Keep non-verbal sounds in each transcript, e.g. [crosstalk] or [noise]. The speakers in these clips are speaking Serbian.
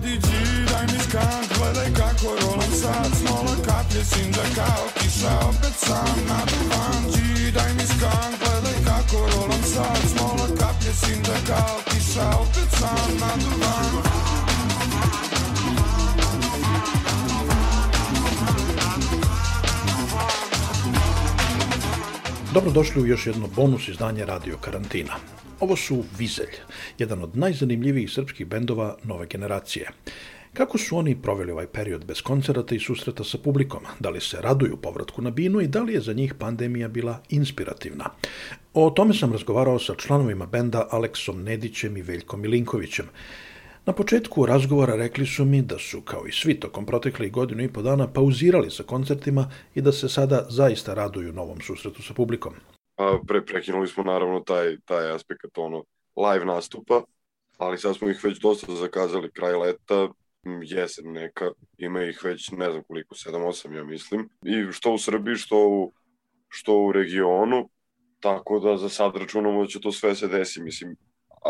Vodiđi, daj mi skan, gledaj kako rolam sad. Smola kaplje, sinđa kao kiša, opet sam naduvan Dži, daj mi skan, gledaj kako rolam sad. Smola kaplje, sinđa kao kiša, opet sam naduvan Dobrodošli u još jedno bonus izdanje Radio Karantina. Ovo su Vizelj, jedan od najzanimljivijih srpskih bendova nove generacije. Kako su oni proveli ovaj period bez koncerata i susreta sa publikom? Da li se raduju povratku na binu i da li je za njih pandemija bila inspirativna? O tome sam razgovarao sa članovima benda Aleksom Nedićem i Veljkom Milinkovićem. Na početku razgovora rekli su mi da su, kao i svi tokom proteklih godinu i po dana, pauzirali sa koncertima i da se sada zaista raduju novom susretu sa publikom. A pre, prekinuli smo naravno taj, taj aspekt ono, live nastupa, ali sad smo ih već dosta zakazali kraj leta, jesen neka, ima ih već ne znam koliko, 7-8 ja mislim, i što u Srbiji, što u, što u regionu, tako da za sad računamo da će to sve se desi, mislim,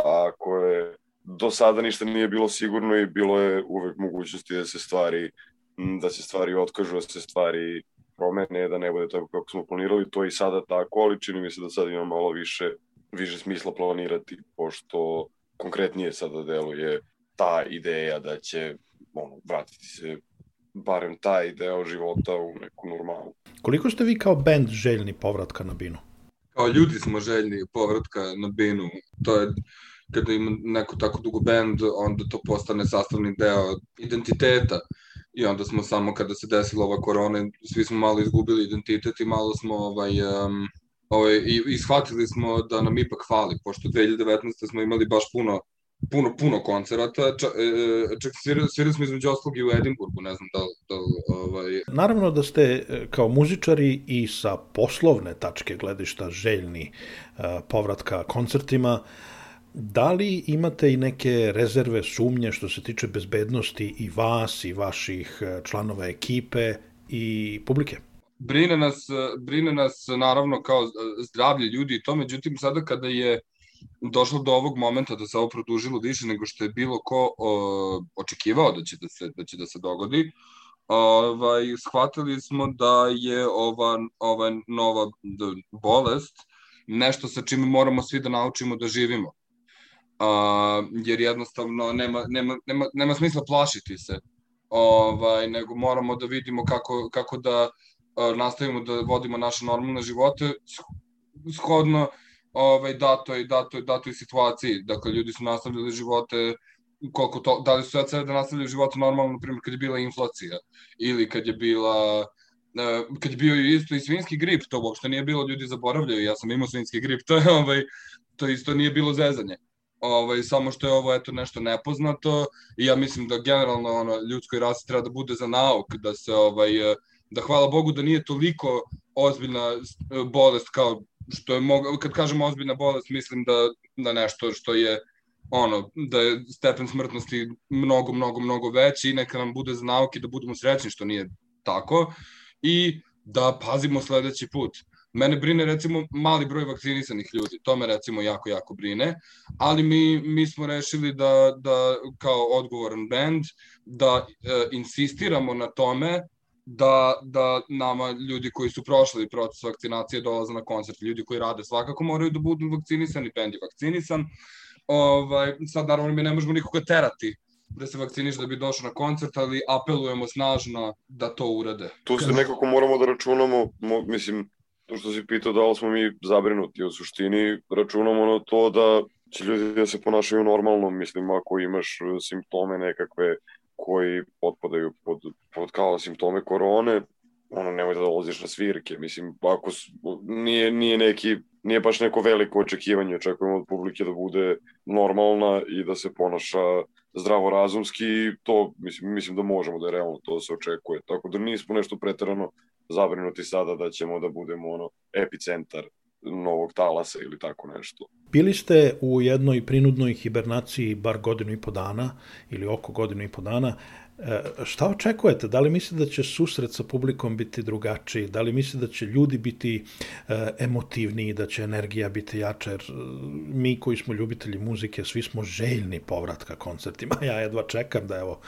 ako je do sada ništa nije bilo sigurno i bilo je uvek mogućnosti da se stvari da se stvari otkažu, da se stvari promene, da ne bude tako kako smo planirali, to je i sada tako, ali čini mi se da sad ima malo više, više smisla planirati, pošto konkretnije sada deluje ta ideja da će ono, vratiti se barem taj deo života u neku normalnu. Koliko ste vi kao band željni povratka na binu? Kao ljudi smo željni povratka na binu. To je kada ima neko tako dugo band, onda to postane sastavni deo identiteta i onda smo samo kada se desila ova korona, svi smo malo izgubili identitet i malo smo ovaj, um, ovaj, i, i shvatili smo da nam ipak fali, pošto 2019. smo imali baš puno puno, puno koncerata, čak, e, e, čak svirali, svirali smo između oslog i u Edinburgu, ne znam da, da ovaj... Naravno da ste e, kao muzičari i sa poslovne tačke gledišta željni povratka koncertima, Da li imate i neke rezerve, sumnje što se tiče bezbednosti i vas i vaših e, članova ekipe i publike? Brine nas, brine nas naravno kao zdravlje ljudi i to, međutim sada kada je došlo do ovog momenta da se ovo produžilo više nego što je bilo ko o, očekivao da će da se, da će da se dogodi, ovaj, shvatili smo da je ova, ova nova bolest nešto sa čime moramo svi da naučimo da živimo a, jer jednostavno nema, nema, nema, nema smisla plašiti se, ovaj, nego moramo da vidimo kako, kako da a, nastavimo da vodimo naše normalne živote shodno ovaj, datoj, datoj, datoj situaciji. Dakle, ljudi su nastavljali živote koliko to, da li su sad sebe da nastavljaju živote normalno, na primjer, kad je bila inflacija ili kad je bila kad je bio isto i svinski grip, to uopšte nije bilo, ljudi zaboravljaju, ja sam imao svinski grip, [laughs] to je, ovaj, to isto nije bilo zezanje ovaj, samo što je ovo eto nešto nepoznato i ja mislim da generalno ono, ljudskoj rasi treba da bude za nauk, da se ovaj, da hvala Bogu da nije toliko ozbiljna bolest kao što je mogu, kad kažemo ozbiljna bolest mislim da, da nešto što je ono, da je stepen smrtnosti mnogo, mnogo, mnogo veći i neka nam bude za nauke da budemo srećni što nije tako i da pazimo sledeći put. Mene brine recimo mali broj vakcinisanih ljudi, to me recimo jako, jako brine, ali mi, mi smo rešili da, da kao odgovoran band, da e, insistiramo na tome da, da nama ljudi koji su prošli proces vakcinacije dolaze na koncert, ljudi koji rade svakako moraju da budu vakcinisani, band je vakcinisan, ovaj, sad naravno mi ne možemo nikoga terati da se vakciniš da bi došao na koncert, ali apelujemo snažno da to urade. Tu se nekako moramo da računamo, mo, mislim, to što si pitao da li smo mi zabrinuti, u suštini računamo na to da će ljudi da se ponašaju normalno, mislim, ako imaš simptome nekakve koji potpadaju pod, pod kao simptome korone, ono, nemoj da dolaziš na svirke, mislim, ako nije, nije neki, nije baš neko veliko očekivanje, očekujemo od publike da bude normalna i da se ponaša zdravorazumski, to mislim, mislim da možemo da je realno to da se očekuje, tako da nismo nešto preterano zabrinuti sada da ćemo da budemo ono epicentar novog talasa ili tako nešto. Bili ste u jednoj prinudnoj hibernaciji bar godinu i po dana ili oko godinu i po dana. E, šta očekujete? Da li mislite da će susret sa publikom biti drugačiji? Da li mislite da će ljudi biti e, emotivniji, da će energija biti jača? Jer e, mi koji smo ljubitelji muzike, svi smo željni povratka koncertima. [laughs] Ja jedva čekam da evo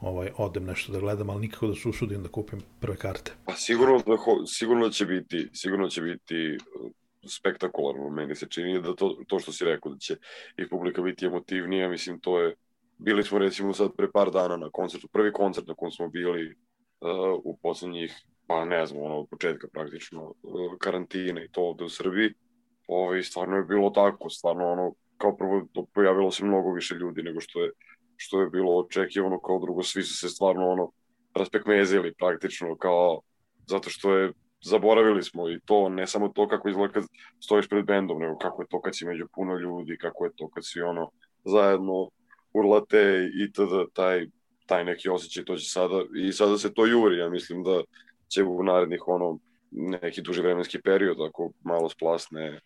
ovaj, odem nešto da gledam, ali nikako da se usudim da kupim prve karte. Pa sigurno, da, sigurno će biti, sigurno će biti spektakularno, meni se čini da to, to što si rekao, da će i publika biti emotivnija, mislim, to je, bili smo recimo sad pre par dana na koncertu, prvi koncert na kom smo bili uh, u poslednjih, pa ne znam, ono, od početka praktično uh, karantine i to ovde u Srbiji, ovaj, stvarno je bilo tako, stvarno ono, kao prvo pojavilo se mnogo više ljudi nego što je, što je bilo očekivano, kao drugo, svi su se stvarno ono, raspekmezili praktično, kao, zato što je zaboravili smo i to, ne samo to kako izgleda kad stojiš pred bendom, nego kako je to kad si među puno ljudi, kako je to kad si ono zajedno urlate i tada taj, taj neki osjećaj, to će sada, i sada se to juri, ja mislim da će u narednih ono neki duži vremenski period, ako malo splasne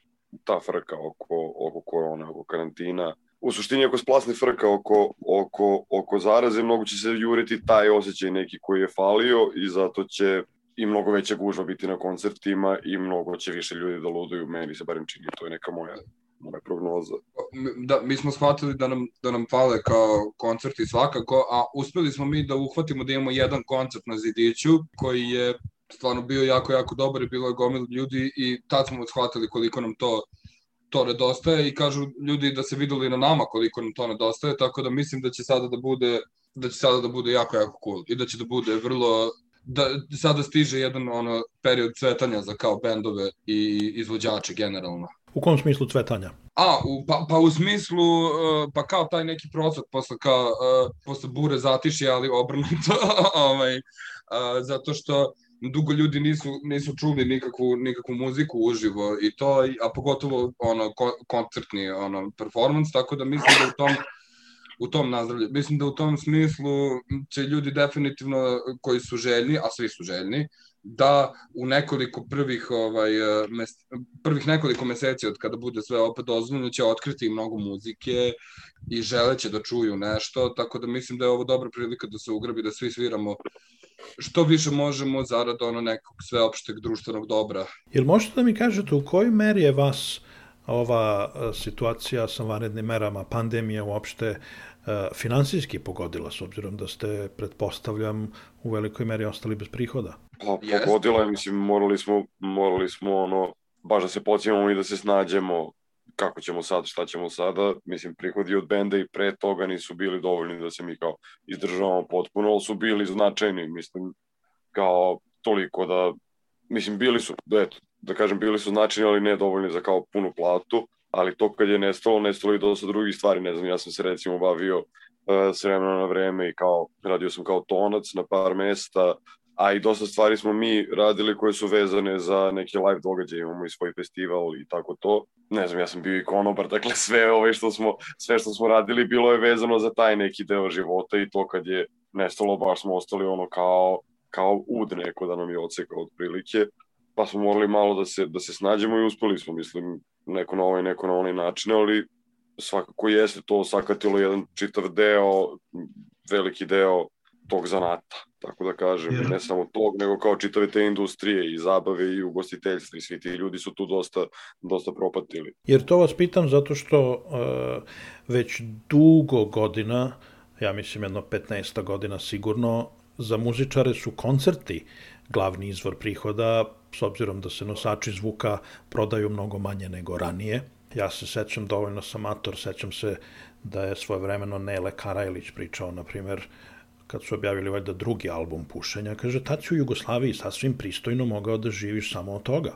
ta frka oko, oko korona, oko karantina, u suštini ako splasne frka oko, oko, oko zaraze, mnogo će se juriti taj osjećaj neki koji je falio i zato će i mnogo veća gužva biti na koncertima i mnogo će više ljudi da luduju, meni se barem čini, to je neka moja moja prognoza. Da, mi smo shvatili da nam, da nam fale kao koncerti svakako, a uspeli smo mi da uhvatimo da imamo jedan koncert na Zidiću koji je stvarno bio jako, jako dobar i bilo je gomil ljudi i tad smo shvatili koliko nam to to nedostaje i kažu ljudi da se videli na nama koliko nam to nedostaje, tako da mislim da će sada da bude da će sada da bude jako, jako cool i da će da bude vrlo da sada stiže jedan ono period cvetanja za kao bendove i izvođače generalno. U kom smislu cvetanja? A, u, pa, pa u smislu, uh, pa kao taj neki procvat posle, kao, uh, posle bure zatiši, ali obrnuto, [laughs] ovaj, uh, zato što dugo ljudi nisu, nisu čuli nikakvu, nikakvu muziku uživo i to, a pogotovo ono, koncertni ono, performance, tako da mislim da u tom u tom nazdravlju. Mislim da u tom smislu će ljudi definitivno koji su željni, a svi su željni, da u nekoliko prvih ovaj mes, prvih nekoliko meseci od kada bude sve opet dozvoljeno će otkriti mnogo muzike i želeće da čuju nešto, tako da mislim da je ovo dobra prilika da se ugrabi da svi sviramo što više možemo zarad ono nekog sveopšteg društvenog dobra. Jel možete da mi kažete u kojoj meri je vas ova situacija sa vanrednim merama, pandemija uopšte E, finansijski pogodila, s obzirom da ste, pretpostavljam, u velikoj meri ostali bez prihoda. Pa, pogodila je, mislim, morali smo, morali smo, ono, baš da se pocijemo i da se snađemo kako ćemo sad, šta ćemo sada, mislim, prihodi od benda i pre toga nisu bili dovoljni da se mi kao izdržavamo potpuno, ali su bili značajni, mislim, kao toliko da, mislim, bili su, eto, da kažem, bili su značajni, ali ne dovoljni za kao punu platu, ali to kad je nestalo, nestalo i dosta drugih stvari, ne znam, ja sam se recimo bavio uh, s vremena na vreme i kao, radio sam kao tonac na par mesta, a i dosta stvari smo mi radili koje su vezane za neke live događaje, imamo i svoj festival i tako to. Ne znam, ja sam bio i konobar, [laughs] dakle sve ove što smo, sve što smo radili bilo je vezano za taj neki deo života i to kad je nestalo, baš smo ostali ono kao, kao ud neko da nam je odsekao otprilike, pa smo morali malo da se, da se snađemo i uspeli smo, mislim, neko na ovaj, neko na onaj način, ali svakako jeste to sakatilo jedan čitav deo, veliki deo tog zanata, tako da kažem, Jer... ne samo tog, nego kao čitave te industrije i zabave i ugostiteljstva i svi ti ljudi su tu dosta, dosta propatili. Jer to vas pitam zato što uh, već dugo godina, ja mislim jedno 15 godina sigurno, za muzičare su koncerti glavni izvor prihoda, s obzirom da se nosači zvuka prodaju mnogo manje nego ranije. Ja se sećam, dovoljno sam mator, sećam se da je svojevremeno Nele Karajlić pričao, na primjer, kad su objavili valjda drugi album pušenja, kaže, tad si u Jugoslaviji sasvim pristojno mogao da živiš samo od toga.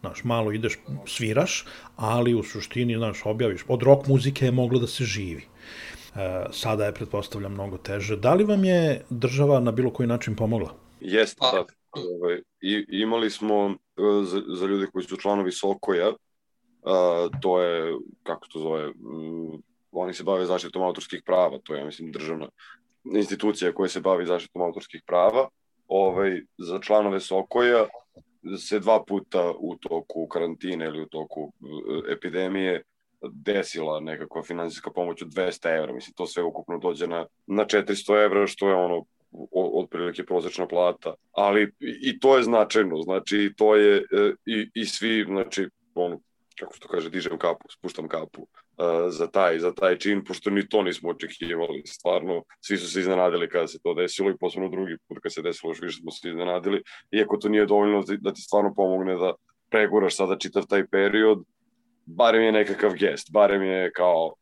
Znaš, malo ideš, sviraš, ali u suštini, znaš, objaviš. Od rock muzike je moglo da se živi. E, sada je, pretpostavljam, mnogo teže. Da li vam je država na bilo koji način pomogla? Jeste, da. Ovaj, I, imali smo e, za, za ljude koji su članovi Sokoja, a, to je, kako to zove, m, oni se bave zaštitom autorskih prava, to je, ja mislim, državna institucija koja se bavi zaštitom autorskih prava. Ovaj, za članove Sokoja se dva puta u toku karantine ili u toku e, epidemije desila nekakva finansijska pomoć od 200 evra. Mislim, to sve ukupno dođe na, na 400 evra, što je ono otprilike prosečna plata, ali i to je značajno, znači to je e, i, i svi, znači ono, kako se to kaže, dižem kapu, spuštam kapu uh, za taj, za taj čin, pošto ni to nismo očekivali, stvarno, svi su se iznenadili kada se to desilo i posebno drugi put kada se desilo, još više smo se iznenadili, iako to nije dovoljno da ti stvarno pomogne da preguraš sada čitav taj period, barem je nekakav gest, barem je kao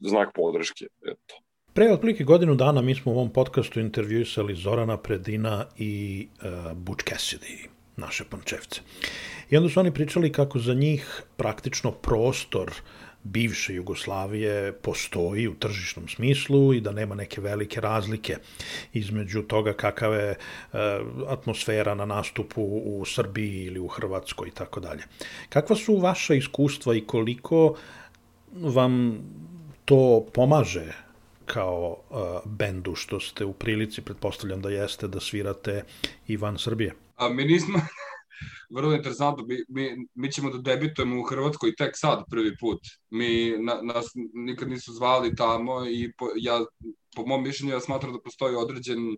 znak podrške, eto. Pre otprilike godinu dana mi smo u ovom podcastu intervjuisali Zorana Predina i uh, Butch Cassidy, naše pančevce. I onda su oni pričali kako za njih praktično prostor bivše Jugoslavije postoji u tržišnom smislu i da nema neke velike razlike između toga kakava je e, atmosfera na nastupu u Srbiji ili u Hrvatskoj i tako dalje. Kakva su vaša iskustva i koliko vam to pomaže kao uh, bendu što ste u prilici, pretpostavljam da jeste, da svirate i van Srbije? A mi nismo, [laughs] vrlo interesantno, mi, mi, mi ćemo da debitujemo u Hrvatskoj tek sad prvi put. Mi, na, nas nikad nisu zvali tamo i po, ja, po mom mišljenju ja smatram da postoji određen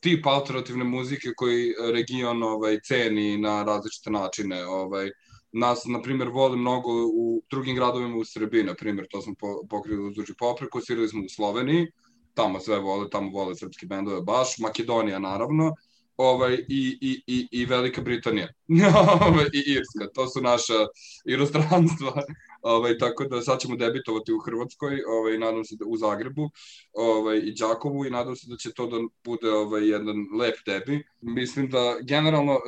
tip alternativne muzike koji region ovaj, ceni na različite načine. Ovaj, nas, na primjer, vole mnogo u drugim gradovima u Srbiji, na primjer, to smo po, pokrili uz duži popreko, svirali smo u Sloveniji, tamo sve vole, tamo vole srpski bendove baš, Makedonija naravno, ovaj, i, i, i, i Velika Britanija [laughs] ovaj, i Irska. To su naša inostranstva. [laughs] Ovaj, tako da sad ćemo debitovati u Hrvatskoj, ovaj, nadam se da u Zagrebu ovaj, i Đakovu i nadam se da će to da bude ovaj, jedan lep debi. Mislim da generalno,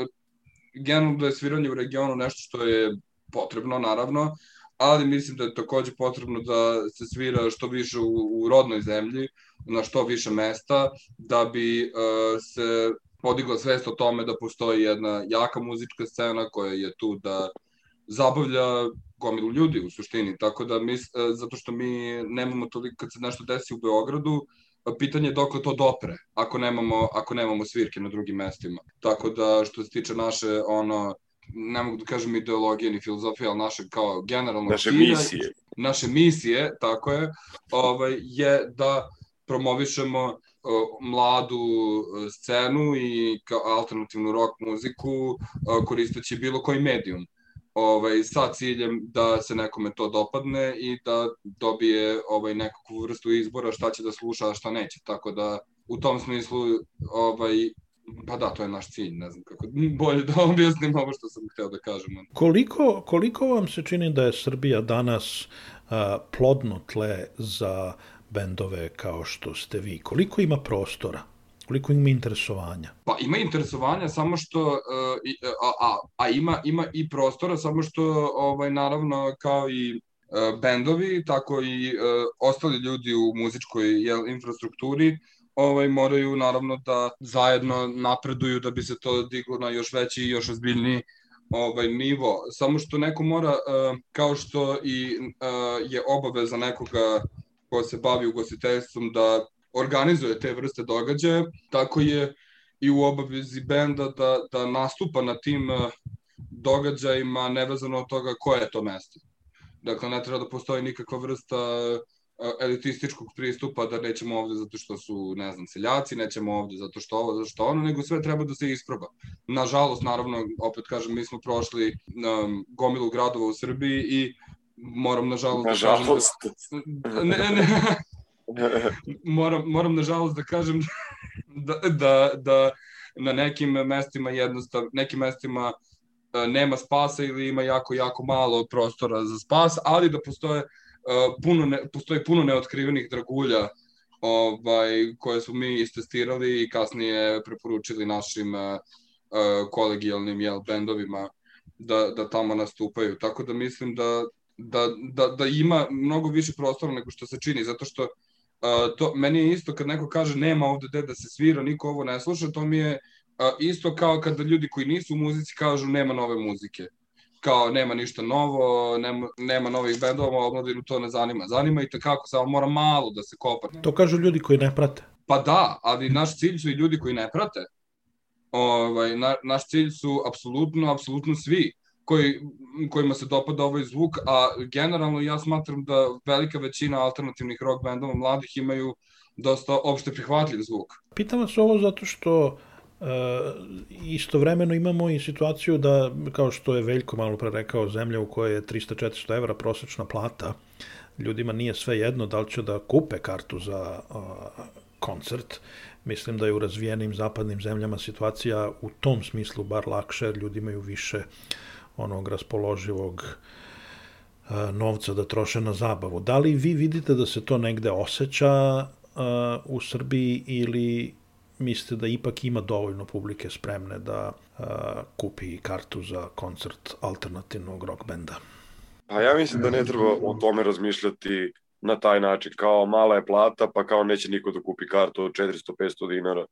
generalno da je sviranje u regionu nešto što je potrebno, naravno, ali mislim da je takođe potrebno da se svira što više u, u rodnoj zemlji, na što više mesta, da bi uh, se podigla svest o tome da postoji jedna jaka muzička scena koja je tu da zabavlja gomilu ljudi u suštini, tako da mi, e, zato što mi nemamo toliko, kad se nešto desi u Beogradu, pitanje je dokle to dopre, ako nemamo, ako nemamo svirke na drugim mestima. Tako da, što se tiče naše, ono, ne mogu da kažem ideologije ni filozofije, ali naše kao generalno naše cilja, misije. Naše misije, tako je, ovaj, je da promovišemo mladu scenu i kao alternativnu rock muziku koristeći bilo koji medijum ovaj, sa ciljem da se nekome to dopadne i da dobije ovaj, nekakvu vrstu izbora šta će da sluša, a šta neće. Tako da u tom smislu ovaj, Pa da, to je naš cilj, ne znam kako bolje da objasnim ovo što sam hteo da kažem. Koliko, koliko vam se čini da je Srbija danas a, plodno tle za bendove kao što ste vi? Koliko ima prostora? Koliko ima interesovanja? Pa ima interesovanja samo što uh, a, a, a ima ima i prostora samo što ovaj naravno kao i uh, bendovi tako i ostali ljudi u muzičkoj jel, infrastrukturi ovaj moraju naravno da zajedno napreduju da bi se to diglo na još veći i još ozbiljniji ovaj nivo samo što neko mora kao što i je obaveza nekoga ko se bavi ugostiteljstvom da organizuje te vrste događaja, tako je i u obavezi benda da, da nastupa na tim eh, događajima nevezano od toga koje je to mesto. Dakle, ne treba da postoji nikakva vrsta eh, elitističkog pristupa da nećemo ovde zato što su, ne znam, seljaci, nećemo ovde zato što ovo, zato što ono, nego sve treba da se isproba. Nažalost, naravno, opet kažem, mi smo prošli um, gomilu gradova u Srbiji i moram nažalost, nažalost. da kažem... Ne, ne, moram, moram nažalost da kažem [laughs] da, da, da na nekim mestima jednostavno, nekim mestima e, nema spasa ili ima jako, jako malo prostora za spas, ali da postoje e, puno ne, postoji puno neotkrivenih dragulja ovaj, koje smo mi istestirali i kasnije preporučili našim uh, kolegijalnim jel, bendovima da, da tamo nastupaju. Tako da mislim da, da, da, da ima mnogo više prostora nego što se čini, zato što uh, to, meni je isto kad neko kaže nema ovde gde da se svira, niko ovo ne sluša, to mi je uh, isto kao kada ljudi koji nisu u muzici kažu nema nove muzike kao nema ništa novo, nema, nema novih bendova, omladinu to ne zanima. Zanima i takako, samo mora malo da se kopa. To kažu ljudi koji ne prate. Pa da, ali naš cilj su i ljudi koji ne prate. Ovaj, na, naš cilj su apsolutno, apsolutno svi koji, kojima se dopada ovaj zvuk, a generalno ja smatram da velika većina alternativnih rock bendova mladih imaju dosta opšte prihvatljiv zvuk. Pitam vas ovo zato što E, istovremeno imamo i situaciju da, kao što je Veljko malo pre rekao, zemlja u kojoj je 300-400 evra prosečna plata, ljudima nije sve jedno da li će da kupe kartu za a, koncert. Mislim da je u razvijenim zapadnim zemljama situacija u tom smislu bar lakše, ljudi imaju više onog raspoloživog a, novca da troše na zabavu. Da li vi vidite da se to negde osjeća a, u Srbiji ili mislite da ipak ima dovoljno publike spremne da uh, kupi kartu za koncert alternativnog rock benda? Pa ja mislim da ne treba o tome razmišljati na taj način, kao mala je plata, pa kao neće niko da kupi kartu od 400-500 dinara.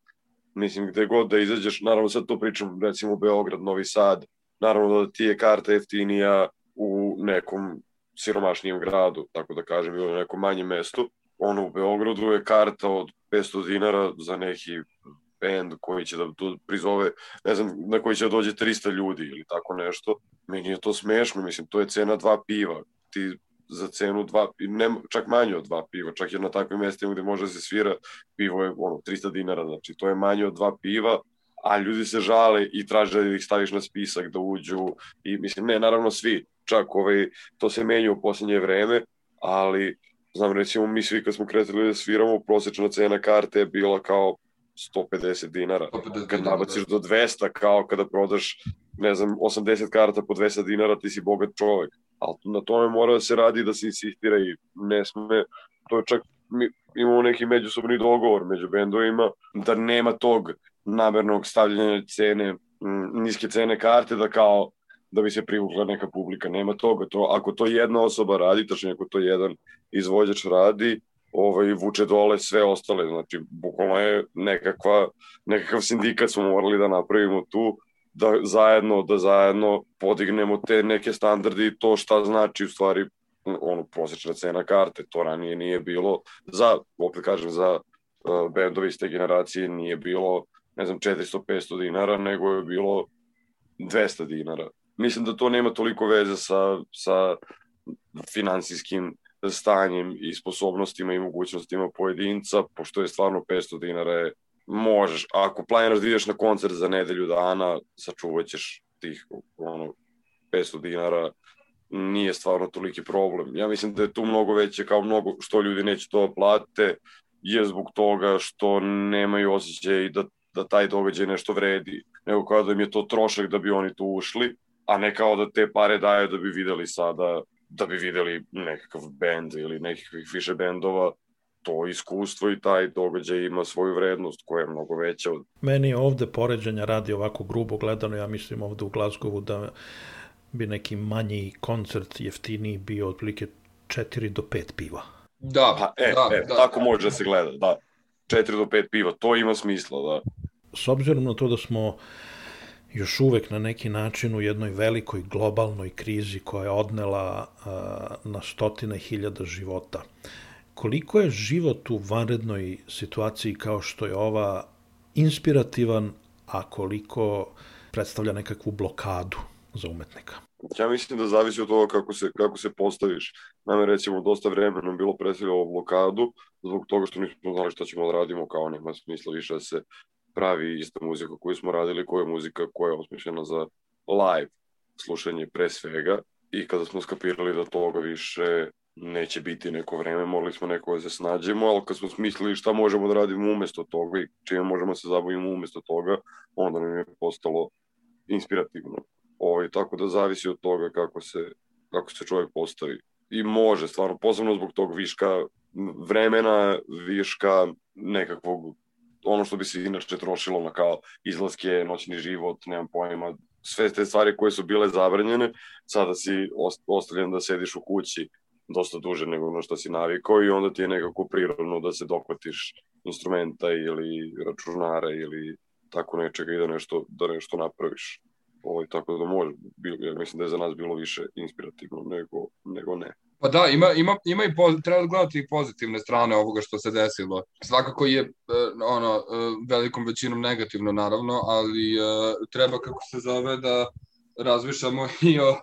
Mislim, gde god da izađeš, naravno sad to pričam, recimo Beograd, Novi Sad, naravno da ti je karta jeftinija u nekom siromašnijem gradu, tako da kažem, ili nekom manjem mestu. Ono u Beogradu je karta od 500 dinara za neki band koji će da prizove, ne znam, na koji će da dođe 300 ljudi ili tako nešto. Meni je to smešno, mislim, to je cena dva piva. Ti za cenu dva, ne, čak manje od dva piva, čak je na takvim mestima gde može da se svira, pivo je ono, 300 dinara, znači to je manje od dva piva, a ljudi se žale i traže da ih staviš na spisak da uđu i mislim, ne, naravno svi, čak ovaj, to se menja u poslednje vreme, ali znam recimo mi svi kad smo kretili da sviramo, prosečna cena karte je bila kao 150 dinara. 150 kad nabaciš da. do 200 kao kada prodaš ne znam, 80 karata po 200 dinara, ti si bogat čovek. Ali na tome mora da se radi da se insistira i ne sme, to je čak, mi imamo neki međusobni dogovor među bendovima, da nema tog namernog stavljanja cene, niske cene karte, da kao da bi se privukla neka publika. Nema toga. To, ako to jedna osoba radi, tačno ako to jedan izvođač radi, ovaj, vuče dole sve ostale. Znači, bukvalno je nekakva, nekakav sindikat smo morali da napravimo tu, da zajedno, da zajedno podignemo te neke standarde i to šta znači u stvari ono, prosječna cena karte. To ranije nije bilo za, opet kažem, za uh, bendovi iz te generacije nije bilo, ne znam, 400-500 dinara, nego je bilo 200 dinara mislim da to nema toliko veze sa, sa finansijskim stanjem i sposobnostima i mogućnostima pojedinca, pošto je stvarno 500 dinara je, možeš, ako planiraš da ideš na koncert za nedelju dana, sačuvat ćeš tih ono, 500 dinara, nije stvarno toliki problem. Ja mislim da je tu mnogo veće kao mnogo što ljudi neće to plate, je zbog toga što nemaju osjećaj da, da taj događaj nešto vredi, nego kao da im je to trošak da bi oni tu ušli, a ne kao da te pare daju da bi videli sada, da bi videli nekakav bend ili nekakvih više bendova, to iskustvo i taj događaj ima svoju vrednost koja je mnogo veća od... Meni ovde poređanja radi ovako grubo gledano, ja mislim ovde u Glazgovu da bi neki manji koncert jeftiniji bio otprilike 4 do 5 piva. Da, pa, e, da, e, da. tako može da se gleda, da. 4 do 5 piva, to ima smisla, da. S obzirom na to da smo još uvek na neki način u jednoj velikoj globalnoj krizi koja je odnela na stotine hiljada života. Koliko je život u vanrednoj situaciji kao što je ova inspirativan, a koliko predstavlja nekakvu blokadu za umetnika? Ja mislim da zavisi od toga kako se, kako se postaviš. Nam je recimo dosta vremena bilo predstavljalo blokadu zbog toga što nismo znali šta ćemo da radimo, kao nema smisla više da se pravi ista muzika koju smo radili, koja je muzika koja je osmišljena za live slušanje pre svega i kada smo skapirali da toga više neće biti neko vreme, morali smo neko da se snađemo, ali kad smo smislili šta možemo da radimo umesto toga i čime možemo da se zabavimo umesto toga, onda nam je postalo inspirativno. Ovaj, tako da zavisi od toga kako se, kako se čovjek postavi. I može, stvarno, posebno zbog tog viška vremena, viška nekakvog ono što bi se inače trošilo na kao izlaske, noćni život, nemam pojma, sve te stvari koje su bile zabranjene, sada si ostavljen da sediš u kući dosta duže nego na što si navikao i onda ti je nekako prirodno da se dohvatiš instrumenta ili računara ili tako nečega i da nešto, da nešto napraviš. Ovaj, tako da može, bil, ja mislim da je za nas bilo više inspirativno nego, nego ne. Pa da, ima, ima, ima i poz, treba gledati i pozitivne strane ovoga što se desilo. Svakako je ono, velikom većinom negativno naravno, ali treba kako se zove da razmišljamo [laughs] i o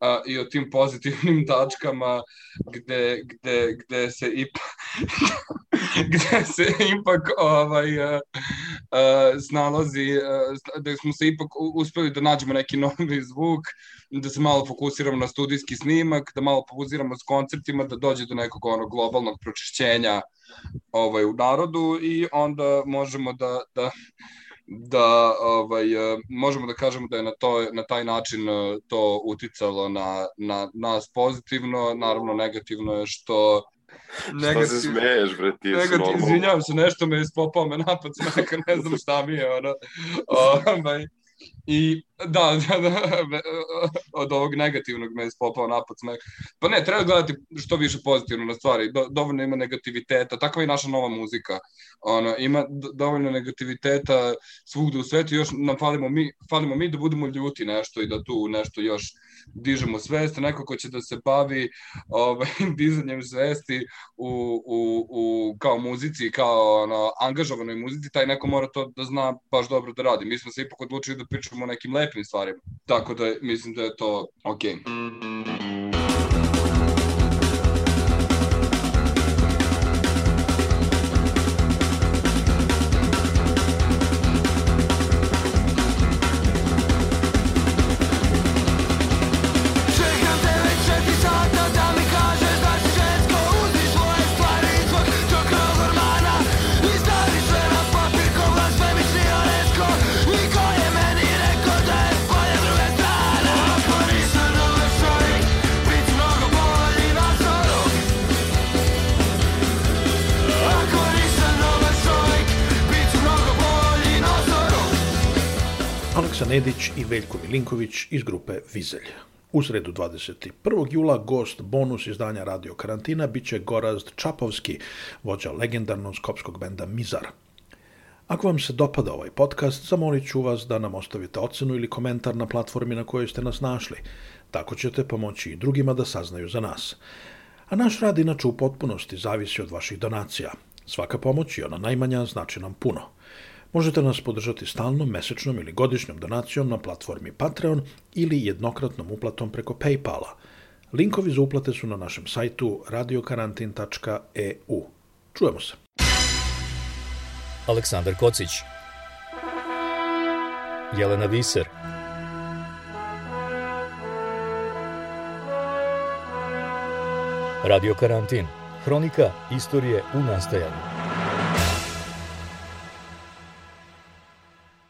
a, i o tim pozitivnim [laughs] tačkama gde, gde, gde se ipak [laughs] gde se ipak ovaj, a, snalazi, a, da smo se ipak uspeli da nađemo neki novi zvuk, da se malo fokusiramo na studijski snimak, da malo fokusiramo s koncertima, da dođe do nekog onog globalnog pročišćenja ovaj, u narodu i onda možemo da, da da ovaj, e, možemo da kažemo da je na, to, na taj način e, to uticalo na, na nas pozitivno, naravno negativno je što Negativ... Što se smeješ, bre, ti negativ, normalno. Izvinjavam se, nešto me ispopao me napad [laughs] smeka, ne znam šta mi je, ono. [laughs] Ovaj, I da, [laughs] da, da, od ovog negativnog me je spopao napad smeh. Pa ne, treba gledati što više pozitivno na stvari. Do, dovoljno ima negativiteta, takva je naša nova muzika. Ono, ima dovoljno negativiteta svugde u svetu, još nam falimo mi, falimo mi da budemo ljuti nešto i da tu nešto još dižemo svest, neko ko će da se bavi ovaj, [laughs] dizanjem svesti u, u, u, kao muzici, kao ono, angažovanoj muzici, taj neko mora to da zna baš dobro da radi. Mi smo se ipak odlučili da pričamo o nekim lepim stvarima. Tako da mislim da je to okej. Okay. Nedić i Veljko Milinković iz grupe Vizelj. U sredu 21. jula gost bonus izdanja Radio Karantina biće Gorazd Čapovski, vođa legendarnog skopskog benda Mizar. Ako vam se dopada ovaj podcast, zamolit ću vas da nam ostavite ocenu ili komentar na platformi na kojoj ste nas našli. Tako ćete pomoći i drugima da saznaju za nas. A naš rad inače u potpunosti zavisi od vaših donacija. Svaka pomoć i ona najmanja znači nam puno. Možete nas podržati stalnom, mesečnom ili godišnjom donacijom na platformi Patreon ili jednokratnom uplatom preko Paypala. Linkovi za uplate su na našem sajtu radiokarantin.eu. Čujemo se. Aleksandar Kocić Jelena Viser Radio Karantin Hronika istorije u nastajanju